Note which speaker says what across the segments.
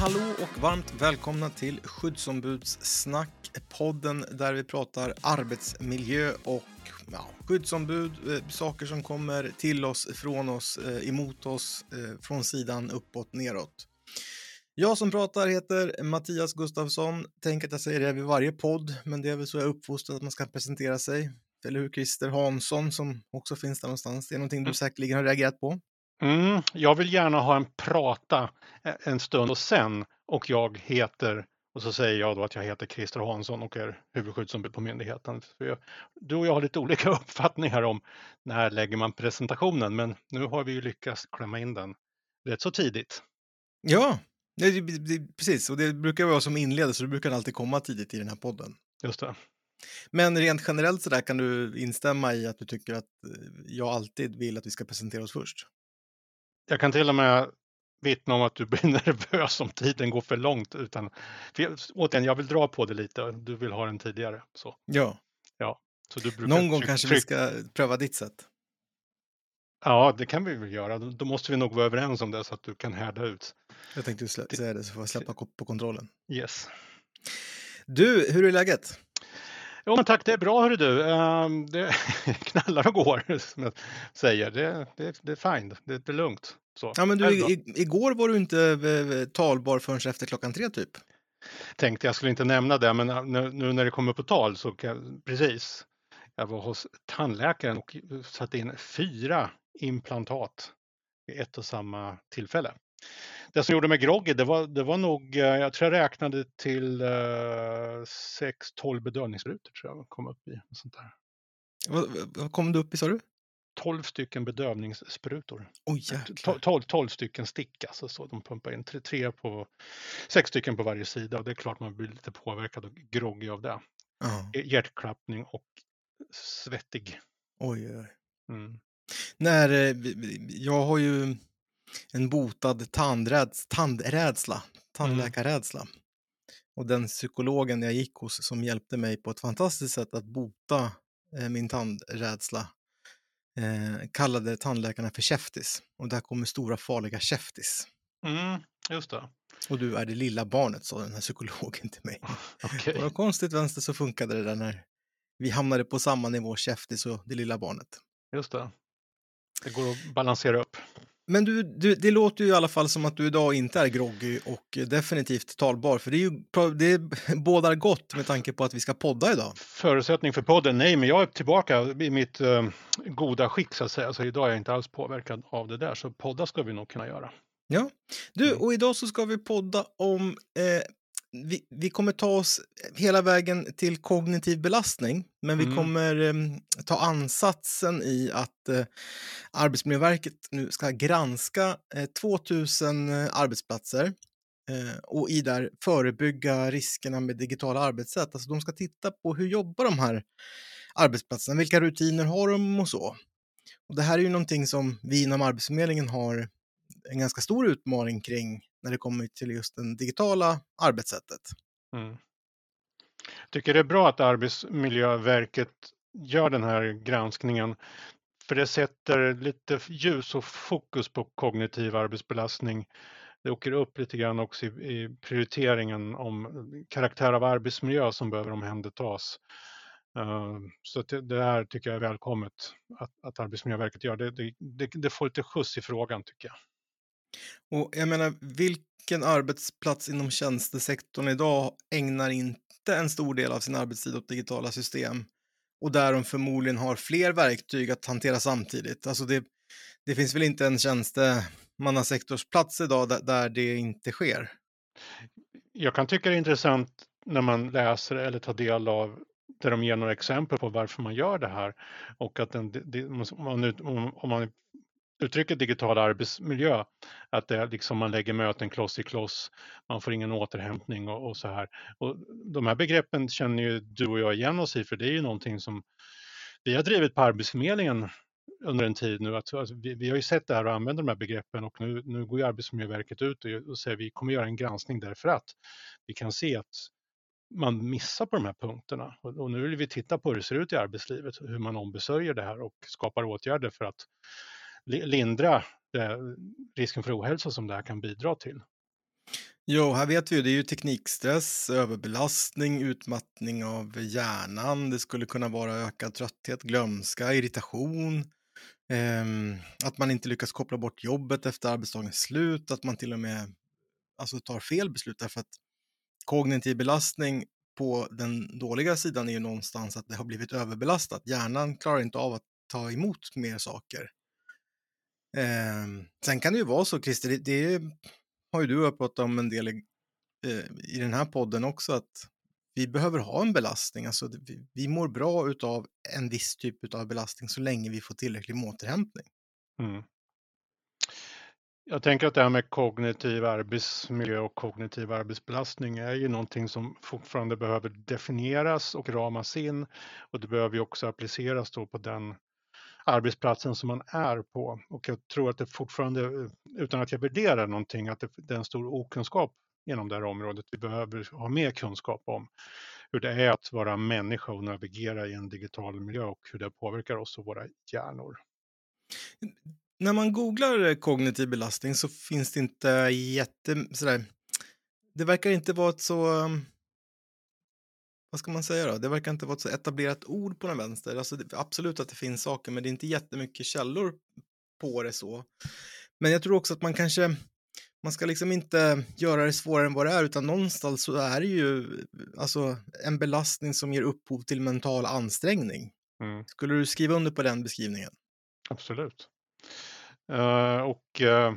Speaker 1: hallå och varmt välkomna till Skyddsombudssnack, podden där vi pratar arbetsmiljö och ja, skyddsombud, eh, saker som kommer till oss, från oss, eh, emot oss, eh, från sidan, uppåt, neråt. Jag som pratar heter Mattias Gustafsson. Tänk att jag säger det vid varje podd, men det är väl så jag är uppfostrad att man ska presentera sig. Eller hur? Christer Hansson som också finns där någonstans. Det är någonting du säkerligen har reagerat på.
Speaker 2: Mm, jag vill gärna ha en prata en stund och sen och jag heter och så säger jag då att jag heter Christer Hansson och är huvudskyddsombud på myndigheten. Jag, du och jag har lite olika uppfattningar om när lägger man presentationen, men nu har vi ju lyckats klämma in den rätt så tidigt.
Speaker 1: Ja, det, det, precis. Och det brukar vara som inledare, så det brukar alltid komma tidigt i den här podden.
Speaker 2: Just det.
Speaker 1: Men rent generellt så där kan du instämma i att du tycker att eh, jag alltid vill att vi ska presentera oss först?
Speaker 2: Jag kan till och med vittna om att du blir nervös om tiden går för långt. Utan, för jag, återigen, jag vill dra på det lite. Du vill ha den tidigare. Så.
Speaker 1: Ja.
Speaker 2: ja. Så du
Speaker 1: Någon gång kanske vi ska pröva ditt sätt.
Speaker 2: Ja, det kan vi väl göra. Då måste vi nog vara överens om det så att du kan härda ut.
Speaker 1: Jag tänkte säga det så får jag släppa på kontrollen.
Speaker 2: Yes.
Speaker 1: Du, hur är läget?
Speaker 2: Jo, men tack, det är bra hörru du. Um, det knallar och går som jag säger. Det, det, det är fine, det, det är lugnt. Så.
Speaker 1: Ja, men du, i, igår var du inte eh, talbar förrän efter klockan tre typ.
Speaker 2: Tänkte jag skulle inte nämna det, men eh, nu, när det kommer på tal så kan jag, precis. Jag var hos tandläkaren och satte in fyra implantat vid ett och samma tillfälle. Det som gjorde mig groggy, det var, det var nog, eh, jag tror jag räknade till uh, 6-12 bedövningssprutor tror jag kom upp i. Sånt där.
Speaker 1: Vad, vad kom du upp i sa du?
Speaker 2: 12 stycken bedövningssprutor.
Speaker 1: Oh,
Speaker 2: 12, 12 stycken stick, alltså så de pumpar in tre, tre på, sex stycken på varje sida och det är klart man blir lite påverkad och groggy av det.
Speaker 1: Uh.
Speaker 2: Hjärtklappning och svettig.
Speaker 1: Oj, oj. Mm. När, eh, jag har ju en botad tandräds, tandrädsla, tandläkarrädsla. Mm. Och den psykologen jag gick hos som hjälpte mig på ett fantastiskt sätt att bota eh, min tandrädsla eh, kallade tandläkarna för käftis. Och där kommer stora farliga käftis.
Speaker 2: Mm, just det.
Speaker 1: Och du är det lilla barnet, sa den här psykologen till mig.
Speaker 2: Okay.
Speaker 1: Och konstigt vänster så funkade det där när vi hamnade på samma nivå, käftis och det lilla barnet.
Speaker 2: Just det. Det går att balansera upp.
Speaker 1: Men du, du, det låter ju i alla fall som att du idag inte är groggy och definitivt talbar, för det, är ju, det bådar gott med tanke på att vi ska podda idag.
Speaker 2: Förutsättning för podden? Nej, men jag är tillbaka i mitt eh, goda skick så att säga, så idag är jag inte alls påverkad av det där, så podda ska vi nog kunna göra.
Speaker 1: Ja, du, mm. och idag så ska vi podda om eh, vi, vi, kommer ta oss hela vägen till kognitiv belastning, men vi mm. kommer eh, ta ansatsen i att eh, Arbetsmiljöverket nu ska granska eh, 2000 eh, arbetsplatser eh, och i där förebygga riskerna med digitala arbetssätt. Alltså de ska titta på hur jobbar de här arbetsplatserna, vilka rutiner har de och så. Och det här är ju någonting som vi inom Arbetsförmedlingen har en ganska stor utmaning kring när det kommer till just det digitala arbetssättet.
Speaker 2: Mm. Tycker det är bra att Arbetsmiljöverket gör den här granskningen för det sätter lite ljus och fokus på kognitiv arbetsbelastning. Det åker upp lite grann också i, i prioriteringen om karaktär av arbetsmiljö som behöver omhändertas. Uh, så det, det här tycker jag är välkommet att, att Arbetsmiljöverket gör. Det, det, det, det får lite skjuts i frågan tycker jag.
Speaker 1: Och jag menar, vilken arbetsplats inom tjänstesektorn idag ägnar inte en stor del av sin arbetstid åt digitala system och där de förmodligen har fler verktyg att hantera samtidigt? Alltså det, det finns väl inte en tjänstemannasektorsplats idag där, där det inte sker?
Speaker 2: Jag kan tycka det är intressant när man läser eller tar del av där de ger några exempel på varför man gör det här och att den, det, om, man, om man uttrycket digital arbetsmiljö, att det är liksom man lägger möten kloss i kloss, man får ingen återhämtning och, och, så här. Och de här begreppen känner ju du och jag igen oss i, för det är ju någonting som vi har drivit på Arbetsförmedlingen under en tid nu. Att, alltså, vi, vi, har ju sett det här och använder de här begreppen och nu, nu går ju Arbetsmiljöverket ut och, och säger vi kommer göra en granskning därför att vi kan se att man missar på de här punkterna. Och, och nu vill vi titta på hur det ser ut i arbetslivet, hur man ombesörjer det här och skapar åtgärder för att lindra eh, risken för ohälsa som det här kan bidra till.
Speaker 1: Jo, här vet vi ju, det är ju teknikstress, överbelastning, utmattning av hjärnan. Det skulle kunna vara ökad trötthet, glömska, irritation. Eh, att man inte lyckas koppla bort jobbet efter arbetsdagens slut, att man till och med alltså, tar fel beslut därför att kognitiv belastning på den dåliga sidan är ju någonstans att det har blivit överbelastat. Hjärnan klarar inte av att ta emot mer saker. Eh, sen kan det ju vara så, Christer, det, det har ju du pratat om en del i, eh, i den här podden också, att vi behöver ha en belastning. Alltså, vi, vi mår bra av en viss typ av belastning så länge vi får tillräcklig återhämtning. Mm.
Speaker 2: Jag tänker att det här med kognitiv arbetsmiljö och kognitiv arbetsbelastning är ju någonting som fortfarande behöver definieras och ramas in och det behöver ju också appliceras då på den arbetsplatsen som man är på. Och jag tror att det fortfarande, utan att jag värderar någonting, att det, det är en stor okunskap inom det här området. Vi behöver ha mer kunskap om hur det är att vara människa och navigera i en digital miljö och hur det påverkar oss och våra hjärnor.
Speaker 1: När man googlar eh, kognitiv belastning så finns det inte jätte... Sådär, det verkar inte vara ett så vad ska man säga då? Det verkar inte vara ett så etablerat ord på den vänster. Alltså det, absolut att det finns saker, men det är inte jättemycket källor på det så. Men jag tror också att man kanske, man ska liksom inte göra det svårare än vad det är, utan någonstans så är det ju alltså en belastning som ger upphov till mental ansträngning. Mm. Skulle du skriva under på den beskrivningen?
Speaker 2: Absolut. Uh, och uh,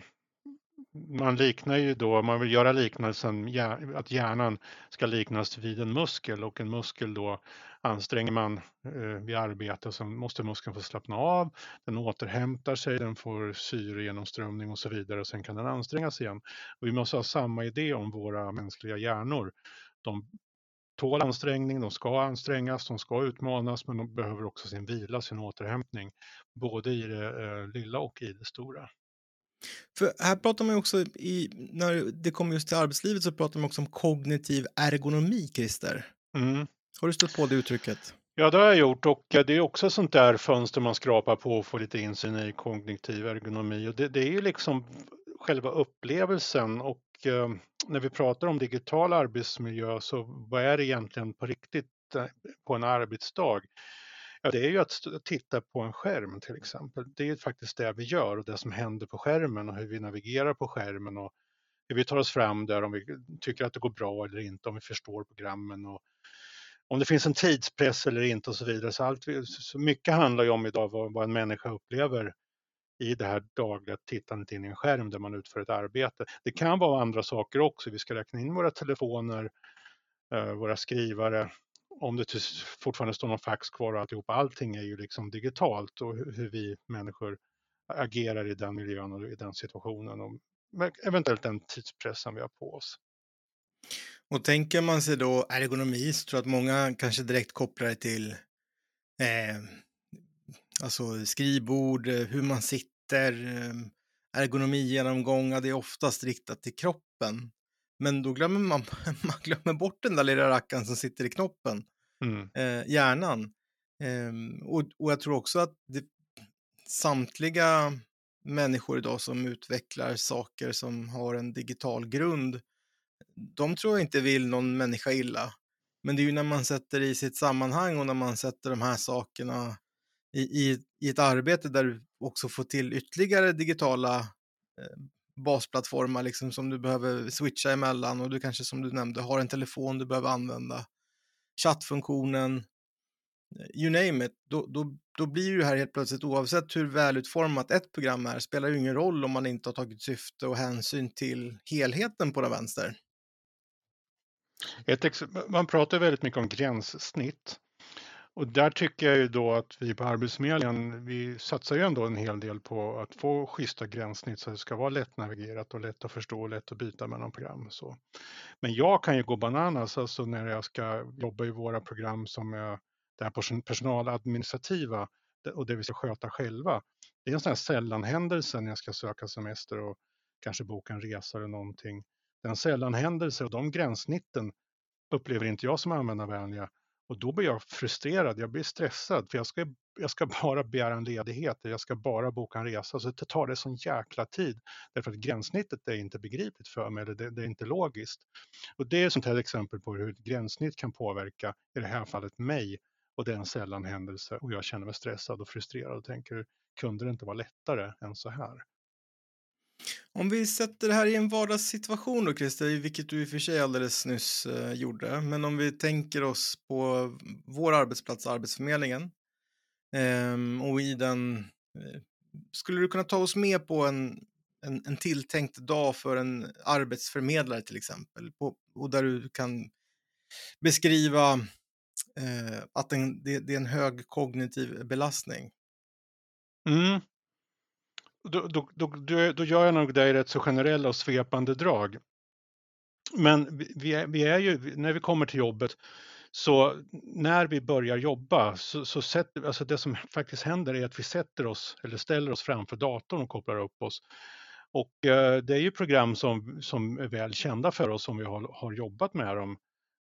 Speaker 2: man liknar ju då, man vill göra liknelsen att hjärnan ska liknas vid en muskel och en muskel då anstränger man eh, vid arbete så måste muskeln få slappna av, den återhämtar sig, den får syregenomströmning och så vidare och sen kan den ansträngas igen. Och vi måste ha samma idé om våra mänskliga hjärnor. De tål ansträngning, de ska ansträngas, de ska utmanas men de behöver också sin vila, sin återhämtning, både i det eh, lilla och i det stora.
Speaker 1: För här pratar man också, i, när det kommer just till arbetslivet så pratar man också om kognitiv ergonomi, Christer. Mm. Har du stött på det uttrycket?
Speaker 2: Ja, det har jag gjort och det är också sånt där fönster man skrapar på och får lite insyn i kognitiv ergonomi. Och det, det är ju liksom själva upplevelsen och eh, när vi pratar om digital arbetsmiljö så vad är det egentligen på riktigt eh, på en arbetsdag? Ja, det är ju att titta på en skärm till exempel. Det är ju faktiskt det vi gör och det som händer på skärmen och hur vi navigerar på skärmen och hur vi tar oss fram där, om vi tycker att det går bra eller inte, om vi förstår programmen och om det finns en tidspress eller inte och så vidare. Så, allt, så mycket handlar ju om idag vad, vad en människa upplever i det här dagliga tittandet in i en skärm där man utför ett arbete. Det kan vara andra saker också. Vi ska räkna in våra telefoner, eh, våra skrivare, om det fortfarande står någon fax kvar och alltihopa, allting är ju liksom digitalt och hur vi människor agerar i den miljön och i den situationen och eventuellt den tidspressen vi har på oss.
Speaker 1: Och tänker man sig då ergonomi så tror jag att många kanske direkt kopplar det till eh, alltså skrivbord, eh, hur man sitter, eh, ergonomigenomgångar, det är oftast riktat till kroppen. Men då glömmer man, man glömmer bort den där lilla rackaren som sitter i knoppen, mm. eh, hjärnan. Eh, och, och jag tror också att det, samtliga människor idag som utvecklar saker som har en digital grund, de tror jag inte vill någon människa illa. Men det är ju när man sätter i sitt sammanhang och när man sätter de här sakerna i, i, i ett arbete där du också får till ytterligare digitala eh, basplattformar liksom som du behöver switcha emellan och du kanske som du nämnde har en telefon du behöver använda. Chattfunktionen, eh, you name it, då, då, då blir det här helt plötsligt oavsett hur välutformat ett program är spelar ju ingen roll om man inte har tagit syfte och hänsyn till helheten på den vänster.
Speaker 2: Ett, man pratar väldigt mycket om gränssnitt och där tycker jag ju då att vi på Arbetsförmedlingen, vi satsar ju ändå en hel del på att få schyssta gränssnitt så det ska vara lättnavigerat och lätt att förstå och lätt att byta mellan program. Så. Men jag kan ju gå bananas alltså när jag ska jobba i våra program som är det här personaladministrativa och det vi ska sköta själva. Det är en sån här sällanhändelse när jag ska söka semester och kanske boka en resa eller någonting. Den sällanhändelse och de gränssnitten upplever inte jag som användarvänliga och då blir jag frustrerad, jag blir stressad för jag ska jag ska bara begära en ledighet, jag ska bara boka en resa. Så det tar det sån jäkla tid. Därför att gränssnittet är inte begripligt för mig, eller det, det är inte logiskt. Och det är ett sånt här exempel på hur ett gränssnitt kan påverka, i det här fallet mig, och det är en sällan händelse och jag känner mig stressad och frustrerad och tänker, kunde det inte vara lättare än så här?
Speaker 1: Om vi sätter det här i en vardagssituation då, Christer, vilket du i och för sig alldeles nyss eh, gjorde, men om vi tänker oss på vår arbetsplats, Arbetsförmedlingen, eh, och i den, eh, skulle du kunna ta oss med på en, en, en tilltänkt dag för en arbetsförmedlare till exempel, på, och där du kan beskriva eh, att en, det, det, är en hög kognitiv belastning?
Speaker 2: Mm. Då, då, då, då, gör jag nog det i rätt så generella och svepande drag. Men vi är, vi är ju, när vi kommer till jobbet, så när vi börjar jobba så, så sätter, alltså det som faktiskt händer är att vi sätter oss eller ställer oss framför datorn och kopplar upp oss. Och eh, det är ju program som, som är väl kända för oss om vi har, har jobbat med dem.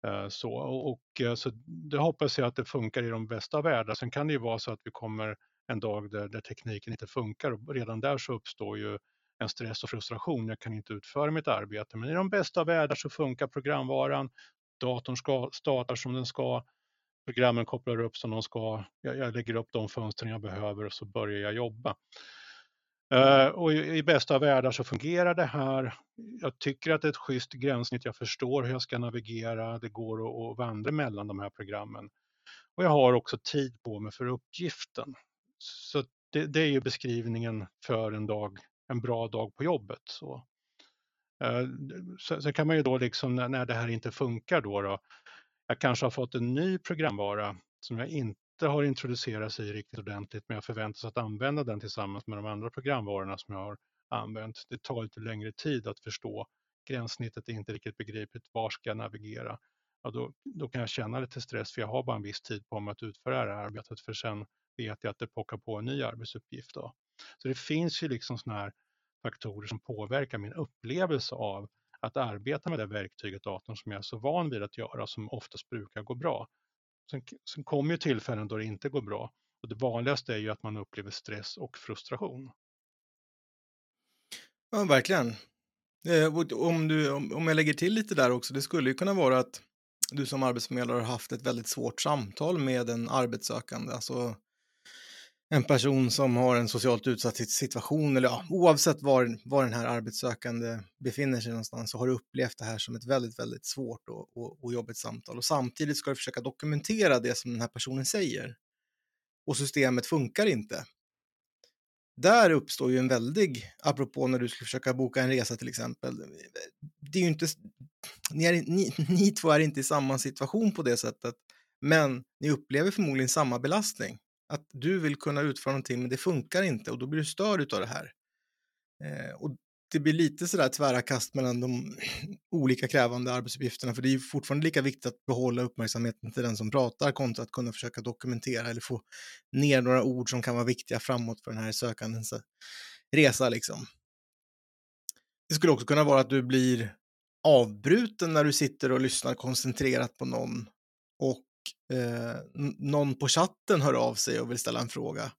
Speaker 2: Eh, så, och, och, eh, så det hoppas jag att det funkar i de bästa världar. Sen kan det ju vara så att vi kommer en dag där, där tekniken inte funkar och redan där så uppstår ju en stress och frustration. Jag kan inte utföra mitt arbete. Men i de bästa världar så funkar programvaran. Datorn ska, startar som den ska. Programmen kopplar upp som de ska. Jag, jag lägger upp de fönstren jag behöver och så börjar jag jobba. Uh, och i, i, bästa världar så fungerar det här. Jag tycker att det är ett schysst gränssnitt. Jag förstår hur jag ska navigera. Det går att, att vandra mellan de här programmen. Och jag har också tid på mig för uppgiften. Så det, det, är ju beskrivningen för en dag, en bra dag på jobbet. Så. Eh, sen kan man ju då liksom när, när det här inte funkar då, då, jag kanske har fått en ny programvara som jag inte har introducerats i riktigt ordentligt men jag förväntas att använda den tillsammans med de andra programvarorna som jag har använt. Det tar lite längre tid att förstå. Gränssnittet är inte riktigt begripligt. Var ska jag navigera? Ja, då, då kan jag känna lite stress för jag har bara en viss tid på mig att utföra det här arbetet för sen vet jag att det pockar på en ny arbetsuppgift. Då. Så det finns ju liksom sådana här faktorer som påverkar min upplevelse av att arbeta med det verktyget datorn som jag är så van vid att göra som oftast brukar gå bra. Sen, sen kommer ju tillfällen då det inte går bra. Och det vanligaste är ju att man upplever stress och frustration.
Speaker 1: Ja, verkligen. Eh, om, du, om jag lägger till lite där också, det skulle ju kunna vara att du som arbetsförmedlare har haft ett väldigt svårt samtal med en arbetssökande. Alltså en person som har en socialt utsatt situation, eller ja, oavsett var, var den här arbetssökande befinner sig någonstans, så har du upplevt det här som ett väldigt, väldigt svårt och, och, och jobbigt samtal. Och samtidigt ska du försöka dokumentera det som den här personen säger. Och systemet funkar inte. Där uppstår ju en väldig, apropå när du skulle försöka boka en resa till exempel, det är ju inte, ni, är, ni, ni två är inte i samma situation på det sättet, men ni upplever förmodligen samma belastning att du vill kunna utföra någonting men det funkar inte och då blir du störd av det här. Eh, och det blir lite sådär tvära kast mellan de olika krävande arbetsuppgifterna för det är fortfarande lika viktigt att behålla uppmärksamheten till den som pratar kontra att kunna försöka dokumentera eller få ner några ord som kan vara viktiga framåt för den här sökandens eh, resa liksom. Det skulle också kunna vara att du blir avbruten när du sitter och lyssnar koncentrerat på någon och eh, någon på chatten hör av sig och vill ställa en fråga.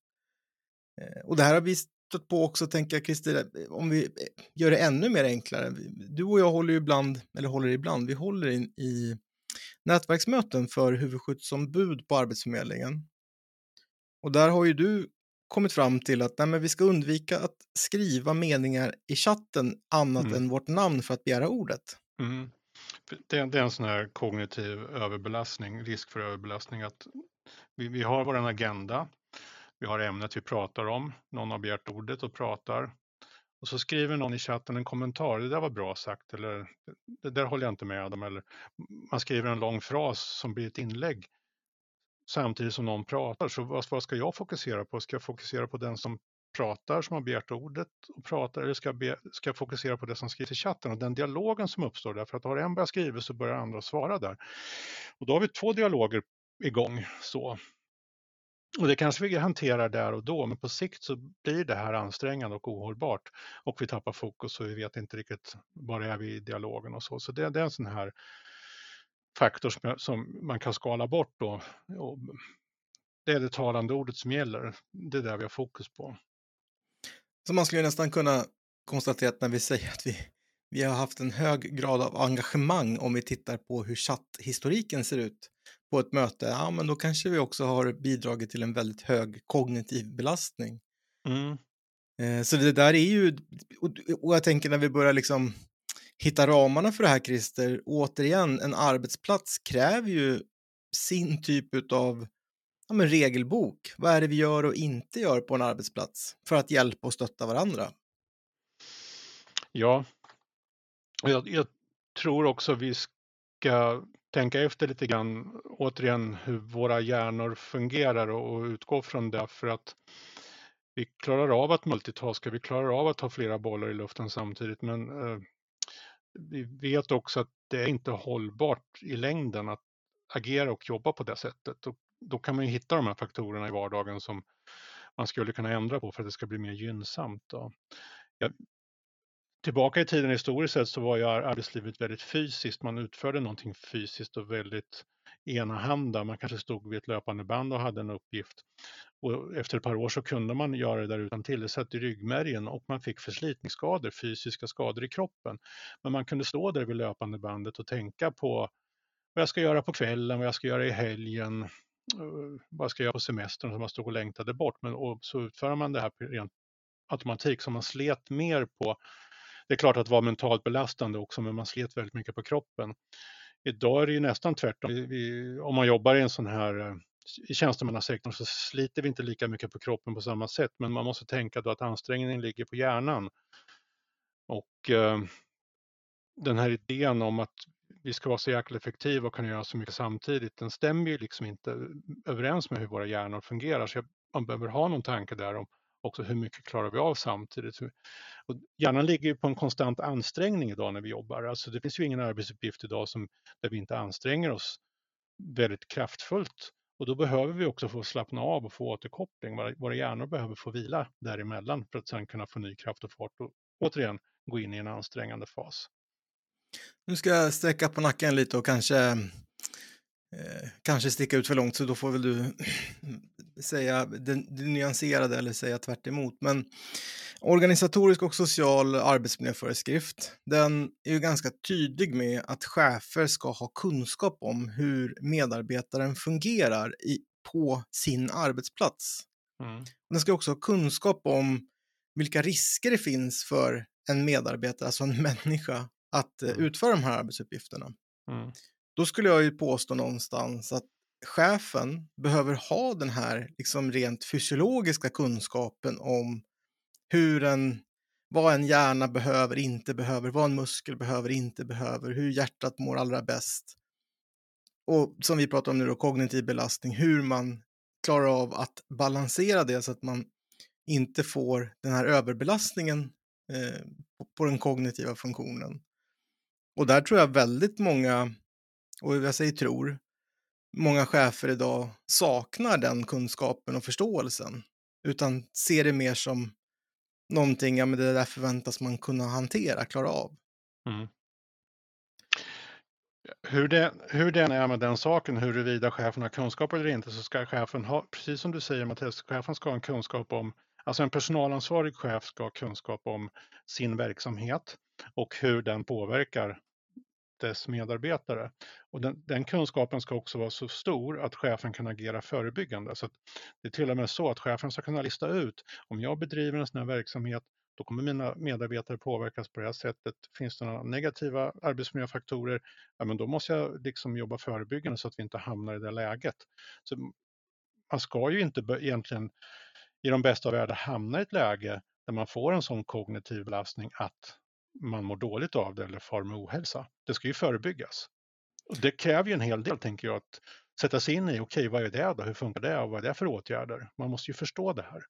Speaker 1: Eh, och det här har vi stött på också, tänker jag, Kristina, om vi gör det ännu mer enklare. Du och jag håller ju ibland, eller håller ibland, vi håller in i nätverksmöten för huvudskyddsombud på Arbetsförmedlingen. Och där har ju du kommit fram till att nej, vi ska undvika att skriva meningar i chatten annat mm. än vårt namn för att begära ordet.
Speaker 2: Mm det, det, är en sån här kognitiv överbelastning, risk för överbelastning. att Vi, vi har vår agenda, vi har ämnet vi pratar om, någon har begärt ordet och pratar. Och så skriver någon i chatten en kommentar, det där var bra sagt, eller det där håller jag inte med om. Eller man skriver en lång fras som blir ett inlägg samtidigt som någon pratar. Så vad, vad ska jag fokusera på? Ska jag fokusera på den som pratar, som har begärt ordet och pratar, eller ska, be, ska fokusera på det som skrivs i chatten och den dialogen som uppstår där. För att har en börjat skriva så börjar andra svara där. Och då har vi två dialoger igång. Så. Och det kanske vi hanterar där och då, men på sikt så blir det här ansträngande och ohållbart. Och vi tappar fokus och vi vet inte riktigt var är vi i dialogen och så. Så det, det är en sån här faktor som, som, man kan skala bort då. Och det är det talande ordet som gäller. Det är det vi har fokus på.
Speaker 1: Så man skulle nästan kunna konstatera att när vi säger att vi, vi har haft en hög grad av engagemang om vi tittar på hur chatthistoriken ser ut på ett möte, ja men då kanske vi också har bidragit till en väldigt hög kognitiv belastning. Mm. Eh, så det där är ju, och jag tänker när vi börjar liksom hitta ramarna för det här Christer, återigen, en arbetsplats kräver ju sin typ av ja, men regelbok. Vad är det vi gör och inte gör på en arbetsplats för att hjälpa och stötta varandra?
Speaker 2: Ja, jag, jag tror också vi ska tänka efter lite grann, återigen, hur våra hjärnor fungerar och, utgå från det för att vi klarar av att multitaska, vi klarar av att ha flera bollar i luften samtidigt, men eh, vi vet också att det är inte hållbart i längden att agera och jobba på det sättet. Och då kan man ju hitta de här faktorerna i vardagen som man skulle kunna ändra på för att det ska bli mer gynnsamt. Då. Jag, tillbaka i tiden historiskt sett så var ju arbetslivet väldigt fysiskt. Man utförde någonting fysiskt och väldigt enahanda. Man kanske stod vid ett löpande band och hade en uppgift. Och efter ett par år så kunde man göra det där utan till. Det satt i ryggmärgen och man fick förslitningsskador, fysiska skador i kroppen. Men man kunde stå där vid löpande bandet och tänka på vad jag ska göra på kvällen, vad jag ska göra i helgen, eh, vad jag ska göra på semestern som man stod och längtade bort. Men och så utför man det här rent automatik som man slet mer på. Det är klart att det var mentalt belastande också, men man slet väldigt mycket på kroppen. Idag är det ju nästan tvärtom. Vi, vi, om man jobbar i en sån här eh, i tjänstemannasektorn så sliter vi inte lika mycket på kroppen på samma sätt, men man måste tänka då att ansträngningen ligger på hjärnan. Och eh, den här idén om att vi ska vara så jäkla effektiva och kunna göra så mycket samtidigt, den stämmer ju liksom inte överens med hur våra hjärnor fungerar. Så man behöver ha någon tanke där om också hur mycket klarar vi av samtidigt. Och hjärnan ligger ju på en konstant ansträngning idag när vi jobbar. Alltså det finns ju ingen arbetsuppgift idag som, där vi inte anstränger oss väldigt kraftfullt. Och då behöver vi också få slappna av och få återkoppling. Våra, våra hjärnor behöver få vila däremellan för att sedan kunna få ny kraft och fart och återigen gå in i en ansträngande fas.
Speaker 1: Nu ska jag sträcka på nacken lite och kanske, eh, kanske sticka ut för långt så då får väl du säga det, det nyanserade eller säga tvärt emot. Men organisatorisk och social arbetsmiljöföreskrift, den är ju ganska tydlig med att chefer ska ha kunskap om hur medarbetaren fungerar i, på sin arbetsplats. Mm. Den ska också ha kunskap om vilka risker det finns för en medarbetare, alltså en människa, att eh, mm. utföra de här arbetsuppgifterna. Mm. Då skulle jag ju påstå någonstans att chefen behöver ha den här liksom rent fysiologiska kunskapen om hur en, vad en hjärna behöver, inte behöver, vad en muskel behöver, inte behöver, hur hjärtat mår allra bäst. Och som vi pratar om nu då, kognitiv belastning, hur man klarar av att balansera det så att man inte får den här överbelastningen eh, på, på den kognitiva funktionen. Och där tror jag väldigt många, och jag säger tror, många chefer idag saknar den kunskapen och förståelsen. Utan ser det mer som någonting, ja men det där förväntas man kunna hantera, klara av. Mm.
Speaker 2: Hur, det, hur den är med den saken, huruvida chefen har kunskap eller inte, så ska chefen ha, precis som du säger Mattias, chefen ska ha en kunskap om, alltså en personalansvarig chef ska ha kunskap om sin verksamhet och hur den påverkar dess medarbetare. Och den, den, kunskapen ska också vara så stor att chefen kan agera förebyggande. Så det är till och med så att chefen ska kunna lista ut om jag bedriver en sån här verksamhet då kommer mina medarbetare påverkas på det här sättet. Finns det några negativa arbetsmiljöfaktorer, ja, men då måste jag liksom jobba förebyggande så att vi inte hamnar i det läget. Så man ska ju inte egentligen i de bästa av världar hamna i ett läge där man får en sån kognitiv belastning att man mår dåligt av det eller far med ohälsa. Det ska ju förebyggas. Och det kräver ju en hel del, tänker jag, att sätta sig in i, okej, okay, vad är det då? Hur funkar det och vad är det för åtgärder? Man måste ju förstå det här.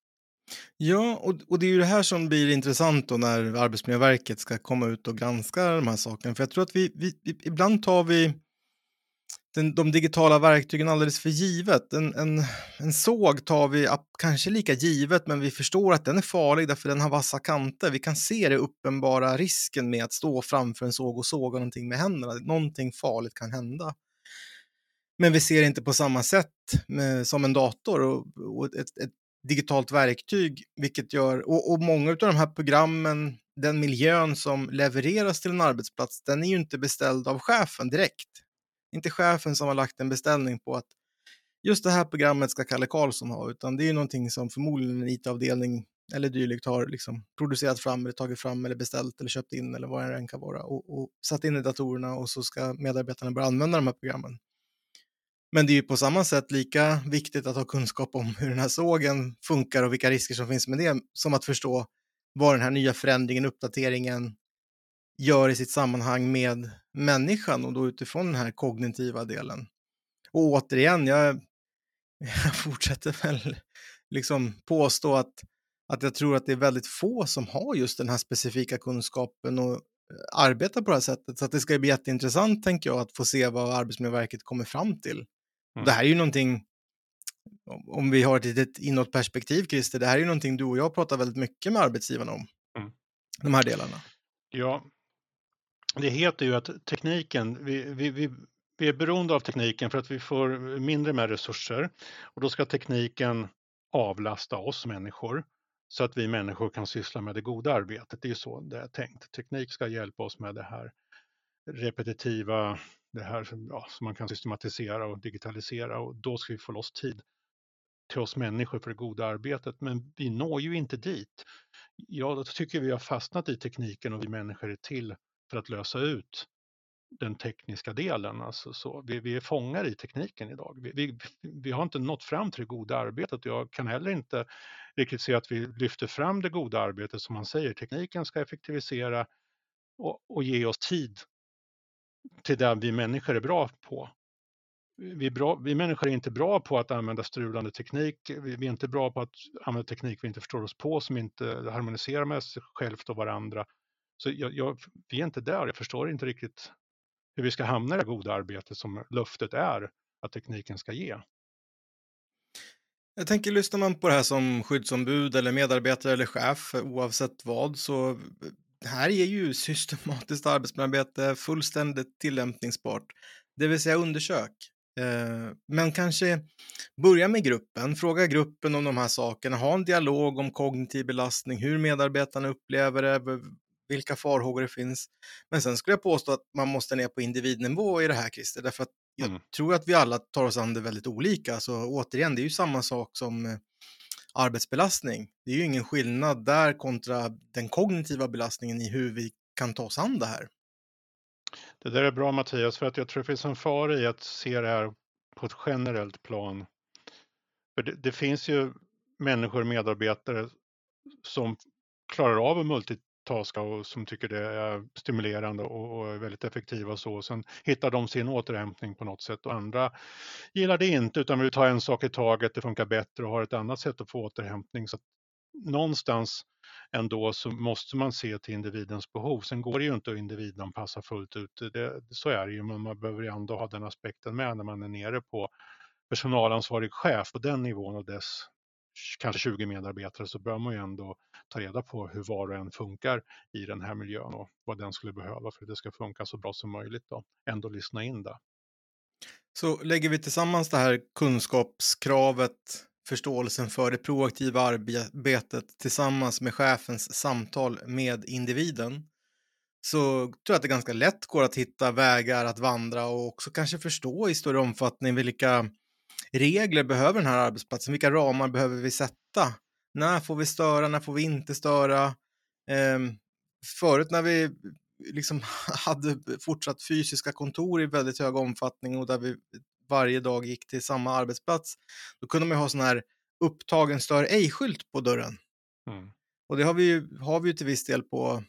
Speaker 1: Ja, och, och det är ju det här som blir intressant då när Arbetsmiljöverket ska komma ut och granska de här sakerna. För jag tror att vi, vi ibland tar vi den, de digitala verktygen alldeles för givet. En, en, en såg tar vi kanske lika givet, men vi förstår att den är farlig därför den har vassa kanter. Vi kan se det uppenbara risken med att stå framför en såg och såga någonting med händerna. Någonting farligt kan hända. Men vi ser inte på samma sätt med, som en dator och, och ett, ett, digitalt verktyg, vilket gör, och, och många av de här programmen, den miljön som levereras till en arbetsplats, den är ju inte beställd av chefen direkt. Inte chefen som har lagt en beställning på att just det här programmet ska Kalle Karlsson ha, utan det är ju någonting som förmodligen en IT-avdelning eller dylikt har liksom producerat fram, eller tagit fram, eller beställt eller köpt in eller vad det än kan vara och, och satt in i datorerna och så ska medarbetarna börja använda de här programmen. Men det är ju på samma sätt lika viktigt att ha kunskap om hur den här sågen funkar och vilka risker som finns med det, som att förstå vad den här nya förändringen, uppdateringen gör i sitt sammanhang med människan och då utifrån den här kognitiva delen. Och återigen, jag, jag fortsätter väl liksom påstå att, att jag tror att det är väldigt få som har just den här specifika kunskapen och eh, arbetar på det här sättet. Så att det ska bli jätteintressant, tänker jag, att få se vad Arbetsmiljöverket kommer fram till. Mm. Det här är ju någonting, om vi har ett litet inåtperspektiv, Christer, det här är ju någonting du och jag pratar väldigt mycket med arbetsgivarna om. Mm. De här delarna.
Speaker 2: Ja, det heter ju att tekniken, vi, vi, vi, vi är beroende av tekniken för att vi får mindre med resurser och då ska tekniken avlasta oss människor så att vi människor kan syssla med det goda arbetet. Det är ju så det är tänkt. Teknik ska hjälpa oss med det här repetitiva, det här ja, som man kan systematisera och digitalisera och då ska vi få loss tid till oss människor för det goda arbetet. Men vi når ju inte dit. Jag tycker vi har fastnat i tekniken och vi människor är till för att lösa ut den tekniska delen. Alltså så. Vi, vi är fångar i tekniken idag. Vi, vi, vi, har inte nått fram till det goda arbetet och jag kan heller inte riktigt se att vi lyfter fram det goda arbetet som man säger. Tekniken ska effektivisera och, och ge oss tid till det vi människor är bra på. Vi, bra, vi människor är inte bra på att använda strulande teknik. Vi, vi, är inte bra på att använda teknik vi inte förstår oss på, som inte harmoniserar med sig självt och varandra. Så jag, jag, vi är inte där. Jag förstår inte riktigt hur vi ska hamna i det goda arbetet som löftet är att tekniken ska ge.
Speaker 1: Jag tänker, lyssnar man på det här som skyddsombud eller medarbetare eller chef, oavsett vad, så eh, här är ju systematiskt arbetsmiljöarbete fullständigt tillämpningsbart. Det vill säga undersök. Eh, men kanske börja med gruppen, fråga gruppen om de här sakerna, ha en dialog om kognitiv belastning, hur medarbetarna upplever det, vilka farhågor det finns. Men sen skulle jag påstå att man måste ner på individnivå i det här, Christer, därför att jag mm. tror att vi alla tar oss an det väldigt olika. Så återigen, det är ju samma sak som eh, arbetsbelastning. Det är ju ingen skillnad där kontra den kognitiva belastningen i hur vi kan ta oss an det här.
Speaker 2: Det där är bra Mattias, för att jag tror det finns en fara i att se det här på ett generellt plan. För det, det finns ju människor, medarbetare som klarar av att multitaska och som tycker det är stimulerande och, och är väldigt effektiva och så. Sen hittar de sin återhämtning på något sätt och andra gillar det inte utan vill ta en sak i taget, det funkar bättre och har ett annat sätt att få återhämtning. Så någonstans ändå så måste man se till individens behov. Sen går det ju inte att individanpassa fullt ut. Det, så är det ju, men man behöver ju ändå ha den aspekten med när man är nere på personalansvarig chef på den nivån och dess kanske 20 medarbetare så bör man ju ändå ta reda på hur var och en funkar i den här miljön och vad den skulle behöva för att det ska funka så bra som möjligt. Då. Ändå lyssna in det.
Speaker 1: Så lägger vi tillsammans det här kunskapskravet, förståelsen för det proaktiva arbetet tillsammans med chefens samtal med individen så tror jag att det ganska lätt går att hitta vägar att vandra och också kanske förstå i större omfattning vilka regler behöver den här arbetsplatsen? Vilka ramar behöver vi sätta? När får vi störa? När får vi inte störa? Eh, förut när vi liksom hade fortsatt fysiska kontor i väldigt hög omfattning och där vi varje dag gick till samma arbetsplats, då kunde man ha sån här upptagen stör ej-skylt på dörren. Mm. Och det har vi ju, har vi ju till viss del på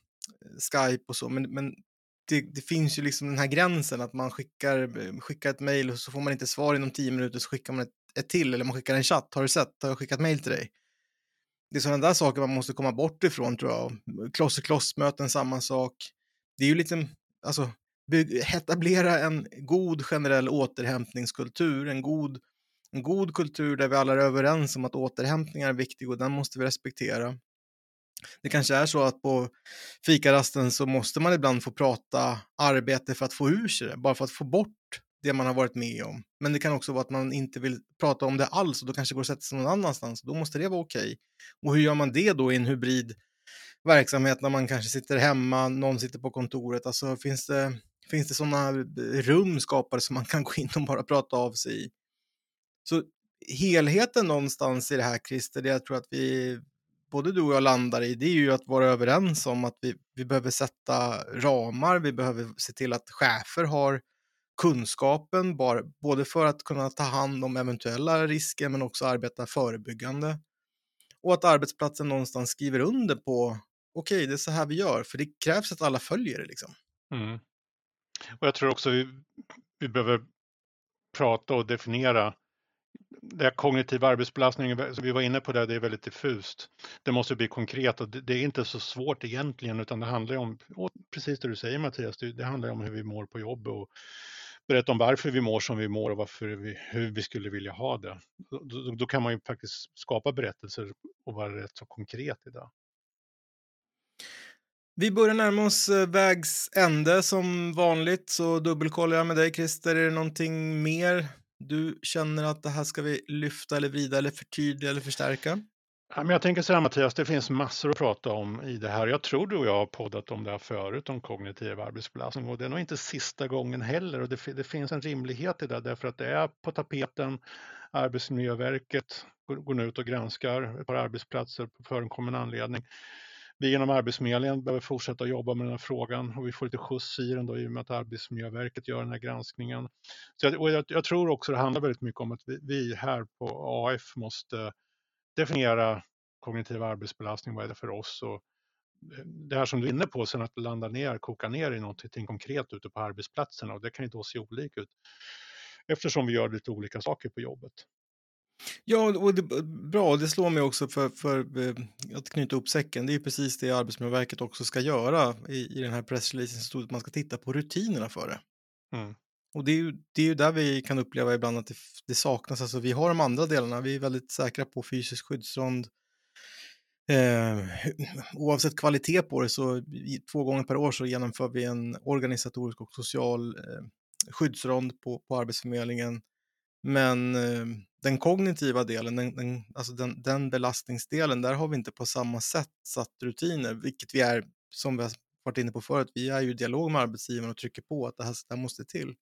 Speaker 1: Skype och så, men, men det, det, finns ju liksom den här gränsen att man skickar, skickar ett mejl och så får man inte svar inom tio minuter så skickar man ett, ett till eller man skickar en chatt. Har du sett? Har jag skickat mejl till dig? Det är sådana där saker man måste komma bort ifrån tror jag. Kloss i kloss-möten, samma sak. Det är ju lite, alltså, etablera en god generell återhämtningskultur, en god, en god kultur där vi alla är överens om att återhämtning är viktig och den måste vi respektera. Det kanske är så att på fikarasten så måste man ibland få prata arbete för att få ur sig det, bara för att få bort det man har varit med om. Men det kan också vara att man inte vill prata om det alls och då kanske går att sätta sig någon annanstans. Då måste det vara okej. Okay. Och hur gör man det då i en hybrid verksamhet när man kanske sitter hemma, någon sitter på kontoret? Alltså finns det, finns det sådana eh, rum skapade som man kan gå in och bara prata av sig i? Så helheten någonstans i det här, Christer, det jag tror att vi, både du och jag landar i, det är ju att vara överens om att vi, vi behöver sätta ramar, vi behöver se till att chefer har kunskapen, bara, både för att kunna ta hand om eventuella risker men också arbeta förebyggande. Och att arbetsplatsen någonstans skriver under på, okej, okay, det är så här vi gör, för det krävs att alla följer det liksom.
Speaker 2: Mm. Och jag tror också vi, vi behöver prata och definiera det kognitiva arbetsbelastningen, som vi var inne på det, det är väldigt diffust. Det måste bli konkret och det, är inte så svårt egentligen, utan det handlar om, precis det du säger Mattias, det, handlar om hur vi mår på jobb och berätta om varför vi mår som vi mår och varför vi, hur vi skulle vilja ha det. Då, då, kan man ju faktiskt skapa berättelser och vara rätt så konkret i det.
Speaker 1: Vi börjar närma oss eh, vägs ände som vanligt, så dubbelkollar jag med dig Christer. Är det någonting mer du känner att det här ska vi lyfta eller vrida eller förtydliga eller förstärka?
Speaker 2: Ja, men jag tänker så här Mattias, det finns massor att prata om i det här. Jag tror du och jag har poddat om det här förut, om kognitiv arbetsbelastning och det är nog inte sista gången heller och det, det finns en rimlighet i det därför att det är på tapeten. Arbetsmiljöverket går, går ut och granskar ett par arbetsplatser på förekommen anledning. Vi inom Arbetsförmedlingen behöver fortsätta jobba med den här frågan och vi får lite skjuts i den då i och med att Arbetsmiljöverket gör den här granskningen. Så jag, jag, jag tror också det handlar väldigt mycket om att vi, vi här på AF måste definiera kognitiv arbetsbelastning, vad är det för oss? Och eh, det här som du är inne på, sen att landa ner, koka ner i någonting konkret ute på arbetsplatserna och det kan ju då se olika ut eftersom vi gör lite olika saker på jobbet.
Speaker 1: Ja, och det, bra. Det slår mig också för, för eh, att knyta upp säcken. Det är precis det Arbetsmiljöverket också ska göra i, i den här pressreleasen. Så att man ska titta på rutinerna för det. Mm. Och det är, ju, det är ju där vi kan uppleva ibland att det, det, saknas. Alltså vi har de andra delarna. Vi är väldigt säkra på fysisk skyddsrond. Eh, oavsett kvalitet på det så två gånger per år så genomför vi en organisatorisk och social eh, skyddsrond på, på Arbetsförmedlingen. Men eh, den kognitiva delen, den, den, alltså den, den belastningsdelen, där har vi inte på samma sätt satt rutiner, vilket vi är, som vi har varit inne på förut, vi är ju i dialog med arbetsgivaren och trycker på att det här, det här måste till.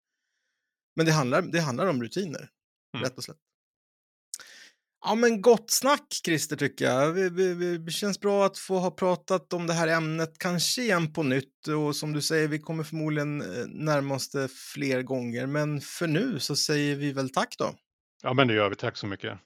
Speaker 1: Men det handlar, det handlar om rutiner, mm. rätt och slätt. Ja, men gott snack, Christer, tycker jag. Det känns bra att få ha pratat om det här ämnet, kanske igen på nytt. Och som du säger, vi kommer förmodligen eh, närma oss det fler gånger. Men för nu så säger vi väl tack då.
Speaker 2: Ja, men det gör vi. Tack så mycket.